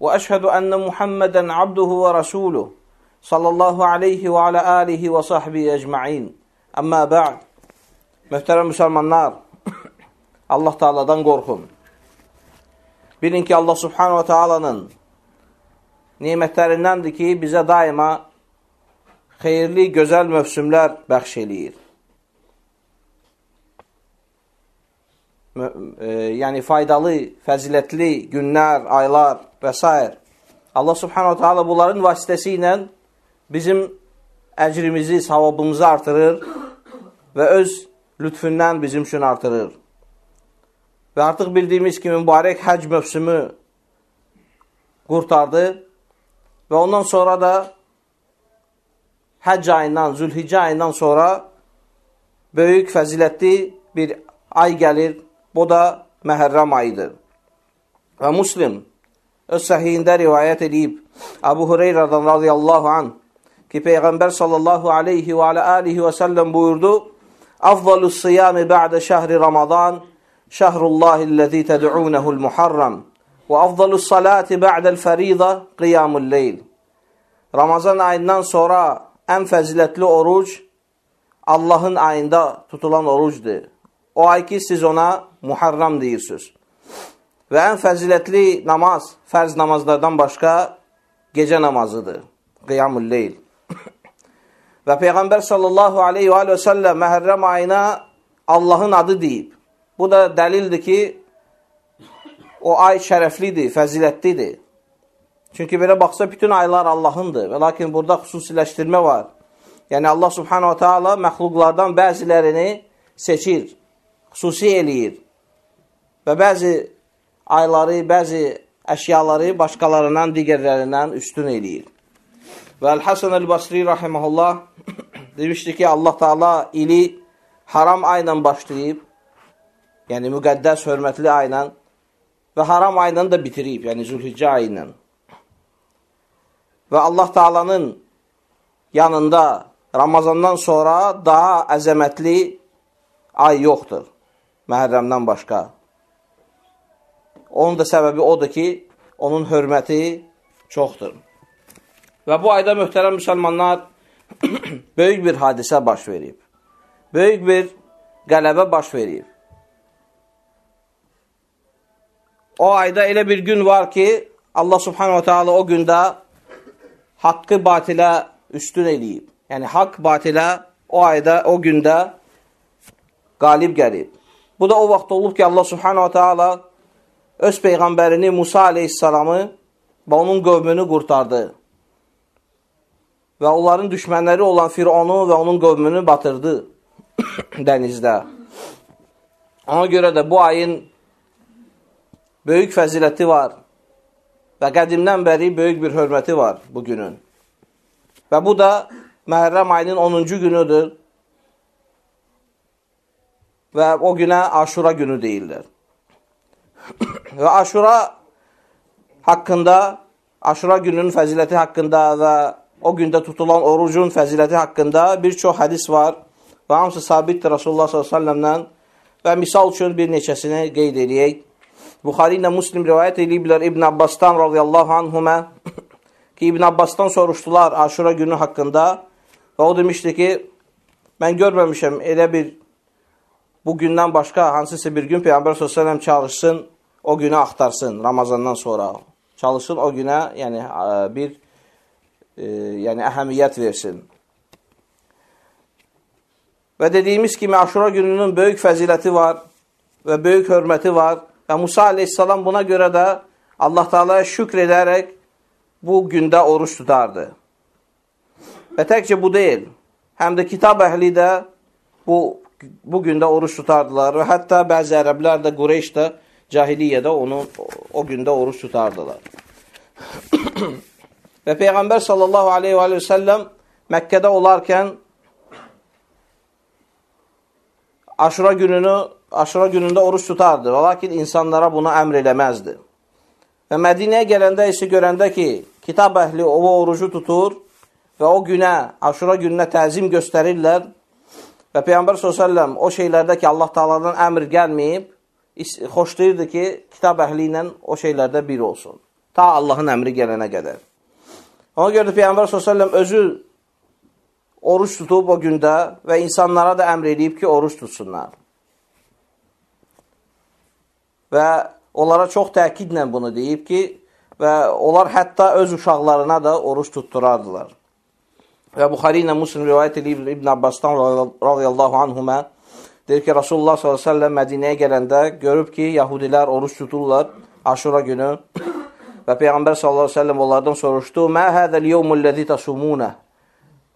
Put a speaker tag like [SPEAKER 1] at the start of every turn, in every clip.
[SPEAKER 1] واشهد ان محمدا عبده ورسوله صلى الله عليه وعلى اله وصحبه ecmaîn. Amma ba'd. Möhtərəm müsəlmanlar, Allah Taala'dan qorxun. Bilin ki, Allah Subhanahu wa Taala'nın nemətlərindəndir ki, bizə daima xeyirli, gözəl mövsümlər bəxş eləyir. Yəni faydalı, fəzilətli günlər, aylar və s. Allah subhanahu ta'ala bunların vasitəsi ilə bizim əcrimizi, savabımızı artırır və öz lütfündən bizim üçün artırır. Və artıq bildiyimiz kimi mübarək həc mövsümü qurtardı və ondan sonra da həcc ayından, zülhiccə ayından sonra böyük fəzilətli bir ay gəlir Bu da məhərrəm ayıdır. Və Muslim öz səhiyində rivayət edib Əbu Hüreyrədən radiyallahu anh ki, Peyğəmbər sallallahu aleyhi və alə alihi və səlləm buyurdu Afdalu siyami ba'də şəhri Ramazan şəhrullahilləzi təd'unəhul muharram və afdalu salati ba'dəl fəridə qiyamul leyl Ramazan ayından sonra ən fəzilətli oruc Allahın ayında tutulan orucdur. O ay ki, siz ona Muharram deyirsiniz. Və ən fəzilətli namaz, fərz namazlardan başqa gecə namazıdır. Qiyamul leyl. və Peyğəmbər sallallahu aleyhi və səlləm məhərrəm ayına Allahın adı deyib. Bu da dəlildir ki, o ay şərəflidir, fəzilətlidir. Çünki belə baxsa, bütün aylar Allahındır. Və lakin burada xüsusiləşdirmə var. Yəni, Allah subhanahu wa ta'ala məxluqlardan bəzilərini seçir xüsusi eləyir və bəzi ayları, bəzi əşyaları başqalarından, digərlərindən üstün eləyir. Və Əl-Hasan Əl-Basri rahiməhullah demişdi ki, Allah Taala ili haram ayla başlayıb, yəni müqəddəs, hörmətli ayla və haram ayla da bitirib, yəni Zülhiccə ayı ilə. Və Allah Taalanın yanında Ramazandan sonra daha əzəmətli ay yoxdur. Məhərrəmdən başqa. Onun da səbəbi odur ki, onun hörməti çoxdur. Və bu ayda möhtərəm müsəlmanlar böyük bir hadisə baş verib. Böyük bir qələbə baş verib. O ayda elə bir gün var ki, Allah subhanahu ta'ala o gündə haqqı batilə üstün eləyib. Yəni, haqq batilə o ayda, o gündə qalib gəlib. Bu da o vaxt olub ki, Allah subhanahu ta'ala öz peyğəmbərini Musa aleyhissalamı və onun qövmünü qurtardı. Və onların düşmənləri olan Fironu və onun qövmünü batırdı dənizdə. Ona görə də bu ayın böyük fəziləti var və qədimdən bəri böyük bir hörməti var bu günün. Və bu da Məhərrəm ayının 10-cu günüdür və o günə aşura günü deyirlər. və aşura haqqında, aşura gününün fəziləti haqqında və o gündə tutulan orucun fəziləti haqqında bir çox hədis var və hamısı sabitdir Rasulullah s.ə.v-dən və misal üçün bir neçəsini qeyd edəyək. Buxari ilə Muslim rivayət ediblər İbn Abbasdan radiyallahu anhumə ki, İbn Abbasdan soruşdular aşura günü haqqında və o demişdi ki, mən görməmişəm elə bir bu gündən başqa hansısa bir gün Peyğəmbər s.ə.v çalışsın, o günü axtarsın Ramazandan sonra. Çalışsın o günə yəni, bir e, yəni, əhəmiyyət versin. Və dediyimiz kimi Aşura gününün böyük fəziləti var və böyük hörməti var və Musa aleyhissalam buna görə də Allah Teala'ya şükr edərək bu gündə oruç tutardı. Və təkcə bu deyil, həm də kitab əhli də bu bu gündə oruç tutardılar və hətta bəzi ərəblər də, Qureyş də cahiliyyədə onu o gündə oruç tutardılar. Və Peyğəmbər sallallahu aleyhi və səlləm Məkkədə olarkən aşura gününü aşura günündə oruç tutardı. Lakin insanlara bunu əmr eləməzdi. Və Mədinəyə gələndə isə görəndə ki, kitab əhli o orucu tutur və o günə, aşura gününə təzim göstərirlər və Peyğəmbər s.ə.v o şeylərdə ki, Allah Taala'dan əmr gəlməyib, xoşlayırdı ki, kitab əhli ilə o şeylərdə bir olsun. Ta Allahın əmri gələnə qədər. Ona görə də Peyğəmbər s.ə.v özü oruç tutub o gündə və insanlara da əmr edib ki, oruç tutsunlar. Və onlara çox təkidlə bunu deyib ki, və onlar hətta öz uşaqlarına da oruç tutturardılar. Və Buxari ilə Muslim rivayət edib İbn Abbasdan radiyallahu anhumə deyir ki, Rasulullah s.ə.v Mədinəyə gələndə görüb ki, yahudilər oruç tuturlar aşura günü və Peyğəmbər s.ə.v onlardan soruşdu, Mə hədəl yevmul-ləzi təsumunə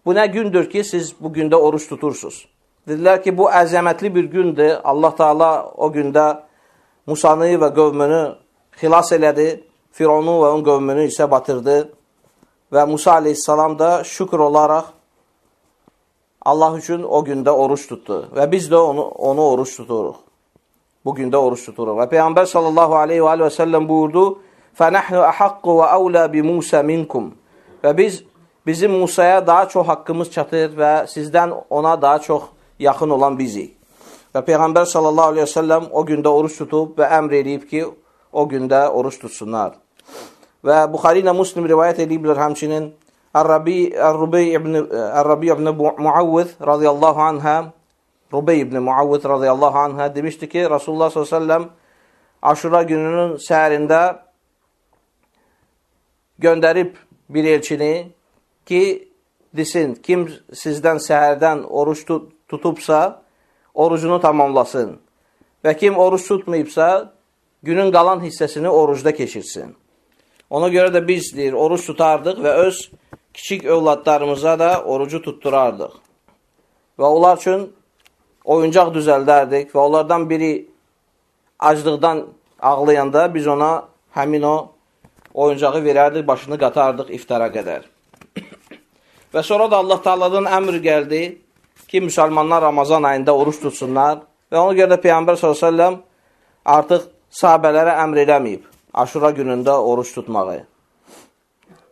[SPEAKER 1] Bu nə gündür ki, siz bu gündə oruç tutursunuz? Dedilər ki, bu əzəmətli bir gündür. Allah Taala o gündə Musanı və qövmünü xilas elədi. Fironu və onun qövmünü isə batırdı. Və Musa aleyhissalam da şükür olaraq Allah üçün o gündə oruç tutdu. Və biz də onu, onu oruç tuturuq. Bu gündə oruç tuturuq. Və Peyğəmbər sallallahu aleyhi və, və səlləm buyurdu, فَنَحْنُ أَحَقُّ وَأَوْلَى بِمُوسَ مِنْكُمْ Və biz bizim Musaya daha çox haqqımız çatır və sizdən ona daha çox yaxın olan bizik. Və Peyğəmbər sallallahu aleyhi ve sellem o gündə oruç tutub və əmr edib ki, o gündə oruç tutsunlar. Və Buxari ilə Muslim rivayət ediblər həmçinin Ər-Rubey ibn, Ər ibn Muavvid radiyallahu anhə Rubey ibn Muavvid radiyallahu anhə demişdi ki, Rasulullah s.ə.v Aşura gününün səhərində göndərib bir elçini ki, desin, kim sizdən səhərdən oruç tut tutubsa, orucunu tamamlasın. Və kim oruç tutmayıbsa, günün qalan hissəsini orucda keçirsin. Ona görə də biz deyir, oruç tutardıq və öz kiçik övladlarımıza da orucu tutturardıq. Və onlar üçün oyuncaq düzəldərdik və onlardan biri aclıqdan ağlayanda biz ona həmin o oyuncağı verərdik, başını qatardıq iftara qədər. Və sonra da Allah Taala'dan əmr gəldi ki, müsəlmanlar Ramazan ayında oruç tutsunlar və ona görə də Peyğəmbər s.ə.v artıq sahabələrə əmr eləməyib Aşura günündə oruç tutmağı.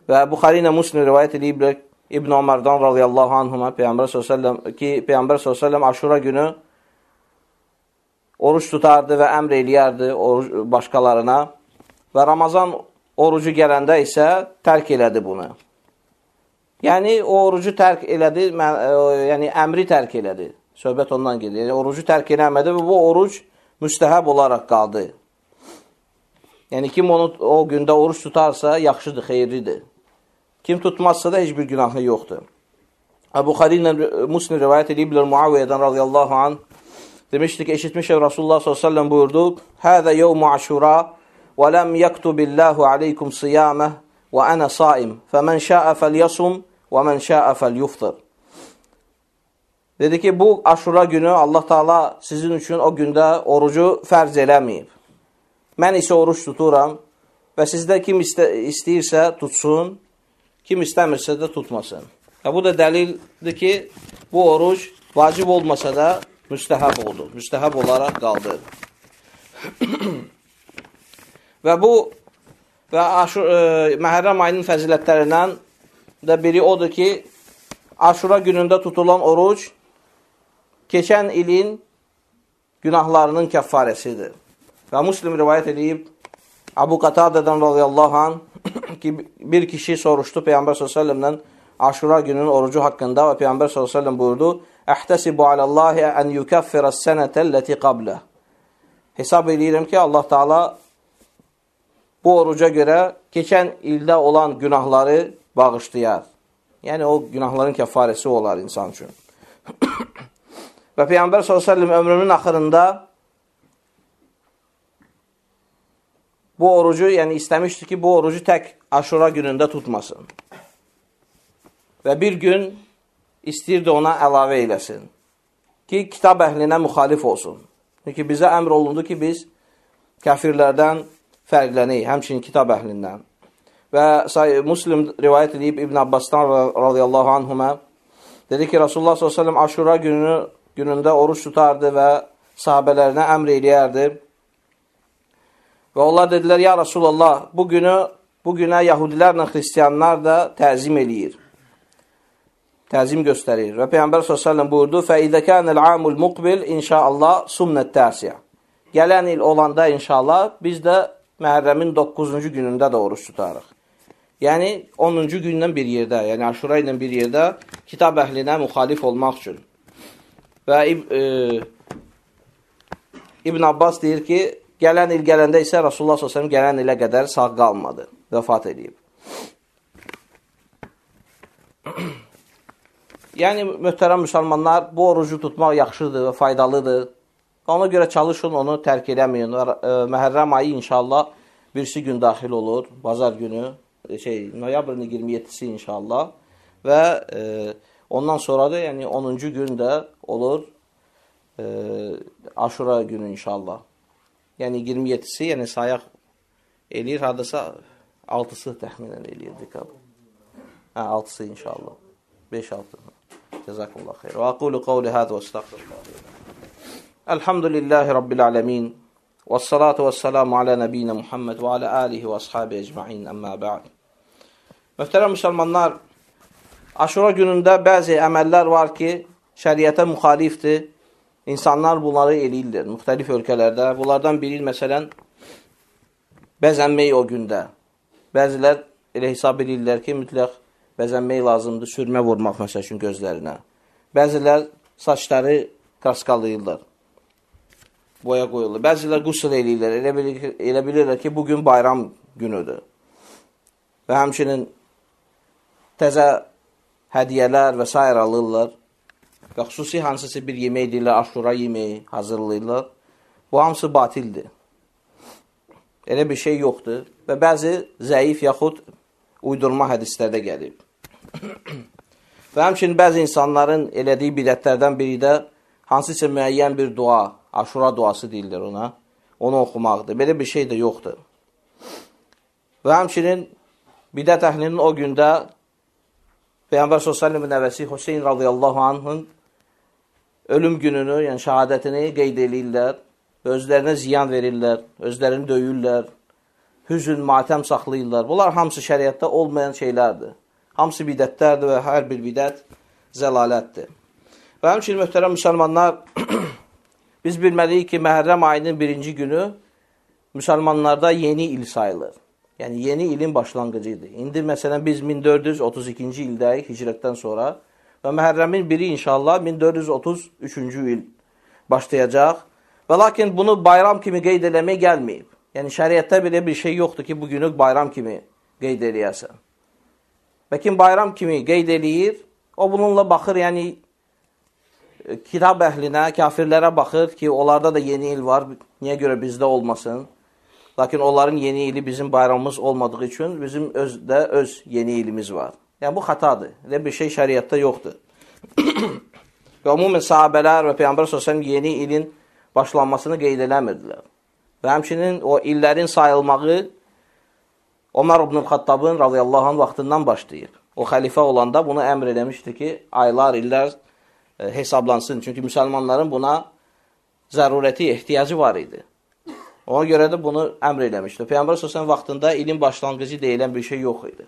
[SPEAKER 1] Və Buxari ilə Muslim rivayət edib İbn Ömərdən radiyallahu anhuma Peyğəmbər s.ə.v ki, Peyğəmbər s.ə.v Aşura günü oruç tutardı və əmr eləyərdi oruç, başqalarına və Ramazan orucu gələndə isə tərk elədi bunu. Yəni, o orucu tərk elədi, e, yəni əmri tərk elədi. Söhbət ondan gedir. Yəni, orucu tərk eləmədi və bu oruc müstəhəb olaraq qaldı. Yəni, kim onu o gündə oruç tutarsa, yaxşıdır, xeyirlidir. Kim tutmazsa da heç bir günahı yoxdur. Əbu Xalil ilə Muslim rivayət ediblər Muaviyyədən radiyallahu an demişdi ki, eşitmişəm Rasulullah s.ə.v buyurdu, Həzə yevmu aşura və ləm yəktubillahu aleykum siyaməh və ənə saim, fəmən şəə fəlyasum və mən şəə fəlyuftur. Dedi ki, bu aşura günü Allah Taala sizin üçün o gündə orucu fərz eləməyib. Mən isə oruç tuturam və sizdə kim istə istəyirsə tutsun, kim istəmirsə də tutmasın. Və bu da dəlildir ki, bu oruc vacib olmasa da müstəhəb oldu. Müstəhəb olaraq qaldı. və bu və aşur, e, Məhərrəm ayının fəzilətlərindən da biri odur ki, aşura günündə tutulan oruc keçən ilin günahlarının kəffarəsidir. Və Muslim rivayət edib, Abu Qatadədən radiyallahu an ki, bir kişi soruşdu Peyyambər s.ə.v-dən aşura gününün orucu haqqında və Peyyambər s.ə.v buyurdu, Əhtəsibu aləllahi ən yukəffirə sənətəlləti qablə. Hesab edirəm ki, Allah Taala bu oruca görə keçən ildə olan günahları bağışlayar. Yəni, o günahların kəfarəsi olar insan üçün. Və Peyyambər s.ə.v ömrünün axırında bu orucu, yəni istəmişdi ki, bu orucu tək aşura günündə tutmasın. Və bir gün istəyirdi ona əlavə eləsin. Ki, kitab əhlinə müxalif olsun. Çünki bizə əmr olundu ki, biz kəfirlərdən fərqlənəyik, həmçinin kitab əhlindən. Və Muslim rivayət edib İbn Abbasdan radiyallahu anhumə dedi ki, Rasulullah s.ə.v aşura günü, günündə oruç tutardı və sahabələrinə əmr eləyərdi. Və onlar dedilər, ya Rasulullah, bu günü, bu günə yahudilərlə xristiyanlar da təzim eləyir. Təzim göstərir. Və Peyyambər s.ə.v buyurdu, فَإِذَا كَانَ الْعَامُ الْمُقْبِلِ İnşaallah sumnət təsiyə. Gələn il olanda inşallah biz də Məhərrəmin 9-cu günündə də oruç tutarıq. Yəni 10-cu gündən bir yerdə, yəni Aşura ilə bir yerdə kitab əhlinə müxalif olmaq üçün. Və e, İbn Abbas deyir ki, gələn il gələndə isə Rasulullah s.ə.v gələn ilə qədər sağ qalmadı, vəfat edib. yəni, möhtərəm müsəlmanlar, bu orucu tutmaq yaxşıdır və faydalıdır. Ona görə çalışın, onu tərk eləməyin. E, Məhərrəm ayı inşallah birisi gün daxil olur, bazar günü, e, şey, noyabrın 27-si inşallah və e, ondan sonra da yəni 10-cu gün də olur e, Aşura günü inşallah. Yəni 27-si, yəni sayaq eləyir, hardasa 6-sı təxminən eləyirdik. Hə, 6-sı inşallah. 5-6. Cəzakumullah xeyr. Və aqulu qavli hədə və estağfirullah. Elhamdülillahi Rabbil alemin. Və salatu və selamu alə nəbiyyə Muhammed və alə alihi və ashabi ecma'in əmmə bə'd. Möhtərəm müsəlmanlar, aşura günündə bəzi əməllər var ki, şəriətə müxalifdir. İnsanlar bunları eləyirlər müxtəlif ölkələrdə. Bunlardan biri, məsələn, bəzənmək o gündə. Bəzilər elə hesab edirlər ki, mütləq bəzənmək lazımdır, sürmə vurmaq məsəl üçün gözlərinə. Bəzilər saçları qaskalayırlar boya qoyulur. Bəzilər qüsl eləyirlər, elə, bilir, elə bilirlər ki, bugün bayram günüdür. Və həmçinin təzə hədiyyələr və s. alırlar. Və xüsusi hansısı bir yemək deyirlər, aşura yeməyi hazırlayırlar. Bu hamısı batildir. Elə bir şey yoxdur. Və bəzi zəif yaxud uydurma hədislərdə gəlib. və həmçinin bəzi insanların elədiyi bidətlərdən biri də hansısa müəyyən bir dua, aşura duası deyirlər ona, onu oxumaqdır. Belə bir şey də yoxdur. Və həmçinin bidət əhlinin o gündə Peyyambər s.ə.v nəvəsi Hüseyin radiyallahu anhın ölüm gününü, yəni şəhadətini qeyd edirlər, özlərinə ziyan verirlər, özlərini döyürlər, hüzün, matəm saxlayırlar. Bunlar hamısı şəriətdə olmayan şeylərdir. Hamısı bidətlərdir və hər bir bidət zəlalətdir. Və həmçinin möhtərəm müsəlmanlar, biz bilməliyik ki, Məhərrəm ayının birinci günü müsəlmanlarda yeni il sayılır. Yəni, yeni ilin başlanğıcıdır. İndi, məsələn, biz 1432-ci ildəyik hicrətdən sonra və Məhərrəmin biri inşallah 1433-cü il başlayacaq. Və lakin bunu bayram kimi qeyd eləmək gəlməyib. Yəni, şəriətdə belə bir şey yoxdur ki, bu günü bayram kimi qeyd eləyəsən. Və kim bayram kimi qeyd eləyir, o bununla baxır, yəni kitab əhlinə, kafirlərə baxır ki, onlarda da yeni il var, niyə görə bizdə olmasın? Lakin onların yeni ili bizim bayramımız olmadığı üçün bizim özdə öz yeni ilimiz var. Yəni, bu xatadır. Elə bir şey şəriətdə yoxdur. və umumən sahabələr və Peyyambər Sosən yeni ilin başlanmasını qeyd eləmirdilər. Və həmçinin o illərin sayılmağı Omar ibn Xattabın radiyallahu anh vaxtından başlayır. O xəlifə olanda bunu əmr eləmişdi ki, aylar, illər E, hesablansın. Çünki müsəlmanların buna zərurəti, ehtiyacı var idi. Ona görə də bunu əmr eləmişdi. Peyğəmbər səsən vaxtında ilin başlanğıcı deyilən bir şey yox idi.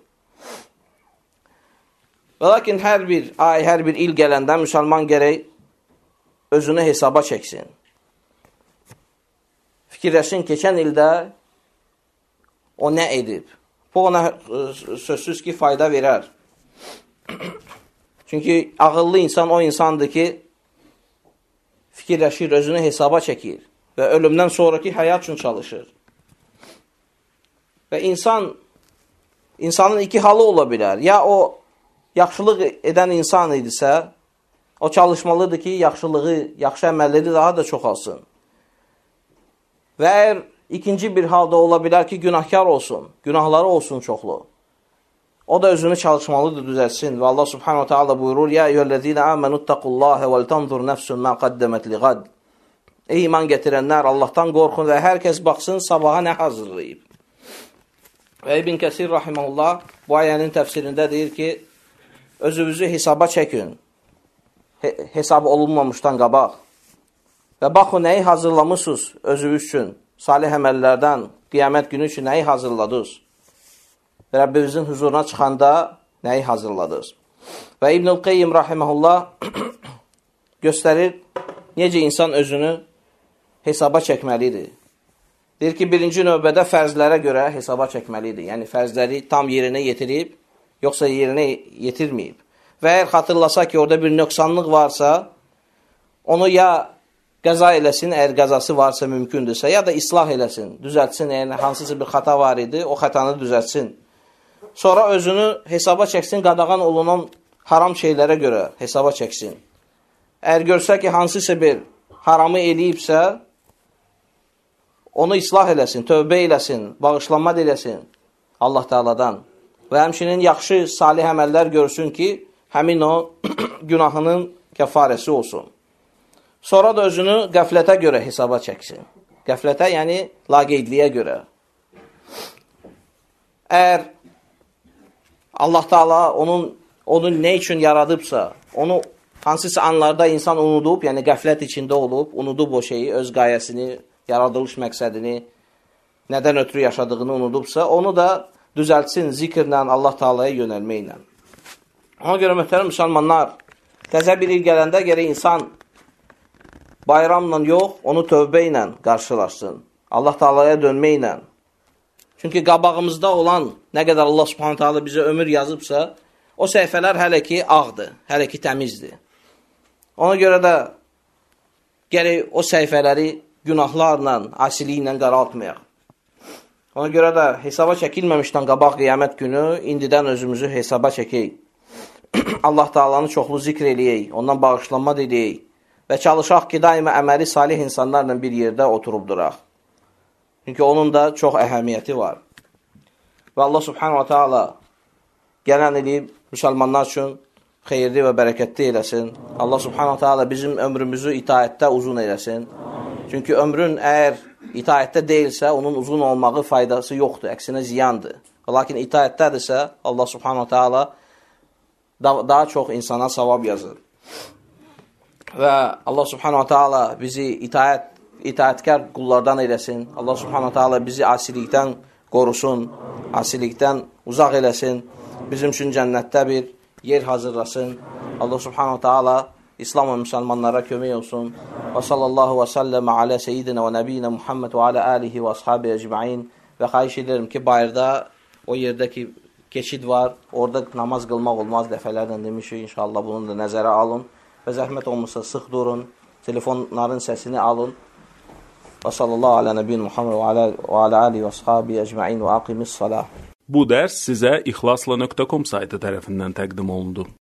[SPEAKER 1] Və lakin hər bir ay, hər bir il gələndə müsəlman gərək özünü hesaba çəksin. Fikirləşin, keçən ildə o nə edib? Bu ona e, sözsüz ki, fayda verər. Çünki ağıllı insan o insandır ki, fikirləşir, özünü hesaba çəkir və ölümdən sonraki həyat üçün çalışır. Və insan, insanın iki halı ola bilər. Ya o yaxşılıq edən insan idisə, o çalışmalıdır ki, yaxşılığı, yaxşı əməlləri daha da çoxalsın. Və əgər ikinci bir halda ola bilər ki, günahkar olsun, günahları olsun çoxlu. O da özünü çalışmalıdır, düzəlsin. Və Allah subhanahu ta'ala buyurur, Ya eyyəllezine amenuttaqullaha vel tanzur nefsun ma qaddemet li qad. Ey iman gətirənlər, Allahdan qorxun və hər kəs baxsın sabaha nə hazırlayıb. Və İbn Kəsir rahimehullah bu ayənin təfsirində deyir ki, özünüzü hesaba çəkin. He hesab olunmamışdan qabaq. Və baxın nəyi hazırlamısınız özünüz üçün? Salih əməllərdən qiyamət günü üçün nəyi hazırladınız? Rəbbimizin huzuruna çıxanda nəyi hazırladınız? Və İbnül Qeyyim rahimehullah göstərir necə insan özünü hesaba çəkməlidir. Deyir ki, birinci növbədə fərzlərə görə hesaba çəkməlidir. Yəni, fərzləri tam yerinə yetirib, yoxsa yerinə yetirməyib. Və əgər xatırlasa ki, orada bir nöqsanlıq varsa, onu ya qəza eləsin, əgər qəzası varsa mümkündürsə, ya da islah eləsin, düzəltsin, yəni hansısa bir xata var idi, o xətanı düzəltsin. Sonra özünü hesaba çəksin, qadağan olunan haram şeylərə görə hesaba çəksin. Əgər görsə ki, hansısa bir haramı eləyibsə, onu islah eləsin, tövbə eləsin, bağışlanma eləsin Allah Teala'dan. Və həmçinin yaxşı, salih əməllər görsün ki, həmin o günahının kəfarəsi olsun. Sonra da özünü qəflətə görə hesaba çəksin. Qəflətə, yəni laqeydliyə görə. Əgər Allah Teala onun onu nə üçün yaradıbsa, onu hansısa anlarda insan unudub, yəni qəflət içində olub, unudub o şeyi, öz qayəsini, yaradılış məqsədini, nədən ötürü yaşadığını unudubsa, onu da düzəltsin zikirlə, Allah Taalaya yönəlməklə. Ona görə möhtərəm müsəlmanlar, təzə bir il gələndə gərək insan bayramla yox, onu tövbə ilə qarşılaşsın. Allah Taalaya dönməklə. Çünki qabağımızda olan nə qədər Allah Subhanahu taala bizə ömür yazıbsa, o səhifələr hələ ki ağdır, hələ ki təmizdir. Ona görə də gərək o səhifələri günahlarla, asiliklə qaraltmayaq. Ona görə də hesaba çəkilməmişdən qabaq qiyamət günü indidən özümüzü hesaba çəkək. Allah Taalanı çoxlu zikr eləyək, ondan bağışlanma diləyək və çalışaq ki, daima əməli salih insanlarla bir yerdə oturub duraq. Çünki onun da çox əhəmiyyəti var. Və Allah Subhanahu wa Taala gələn eləyib müsəlmanlar üçün xeyirli və bərəkətli eləsin. Allah Subhanahu wa Taala bizim ömrümüzü itaətdə uzun eləsin. Çünki ömrün əgər itaətdə deyilsə, onun uzun olmağı faydası yoxdur, əksinə ziyandır. Lakin itaətdədirsə, Allah subhanahu ta'ala daha çox insana savab yazır. Və Allah subhanahu ta'ala bizi itaət, itaətkar qullardan eləsin. Allah subhanahu ta'ala bizi asilikdən qorusun, asilikdən uzaq eləsin. Bizim üçün cənnətdə bir yer hazırlasın. Allah subhanahu ta'ala İslam və müsəlmanlara kömək olsun. Və sallallahu və səlləmə alə seyyidinə və nəbiyinə Muhammed və alə əlihi və ashabi əcməin və xahiş edirəm ki, bayırda o yerdə ki, keçid var, orada namaz qılmaq olmaz, dəfələrlə demişik, inşallah bunu da nəzərə alın və zəhmət olmasa sıx durun, telefonların səsini alın. Və sallallahu alə nəbiyin Muhammed və alə, və alə əlihi və ashabi əcməin və aqimis salah.
[SPEAKER 2] Bu dərs sizə ixlasla.com saytı tərəfindən təqdim olundu.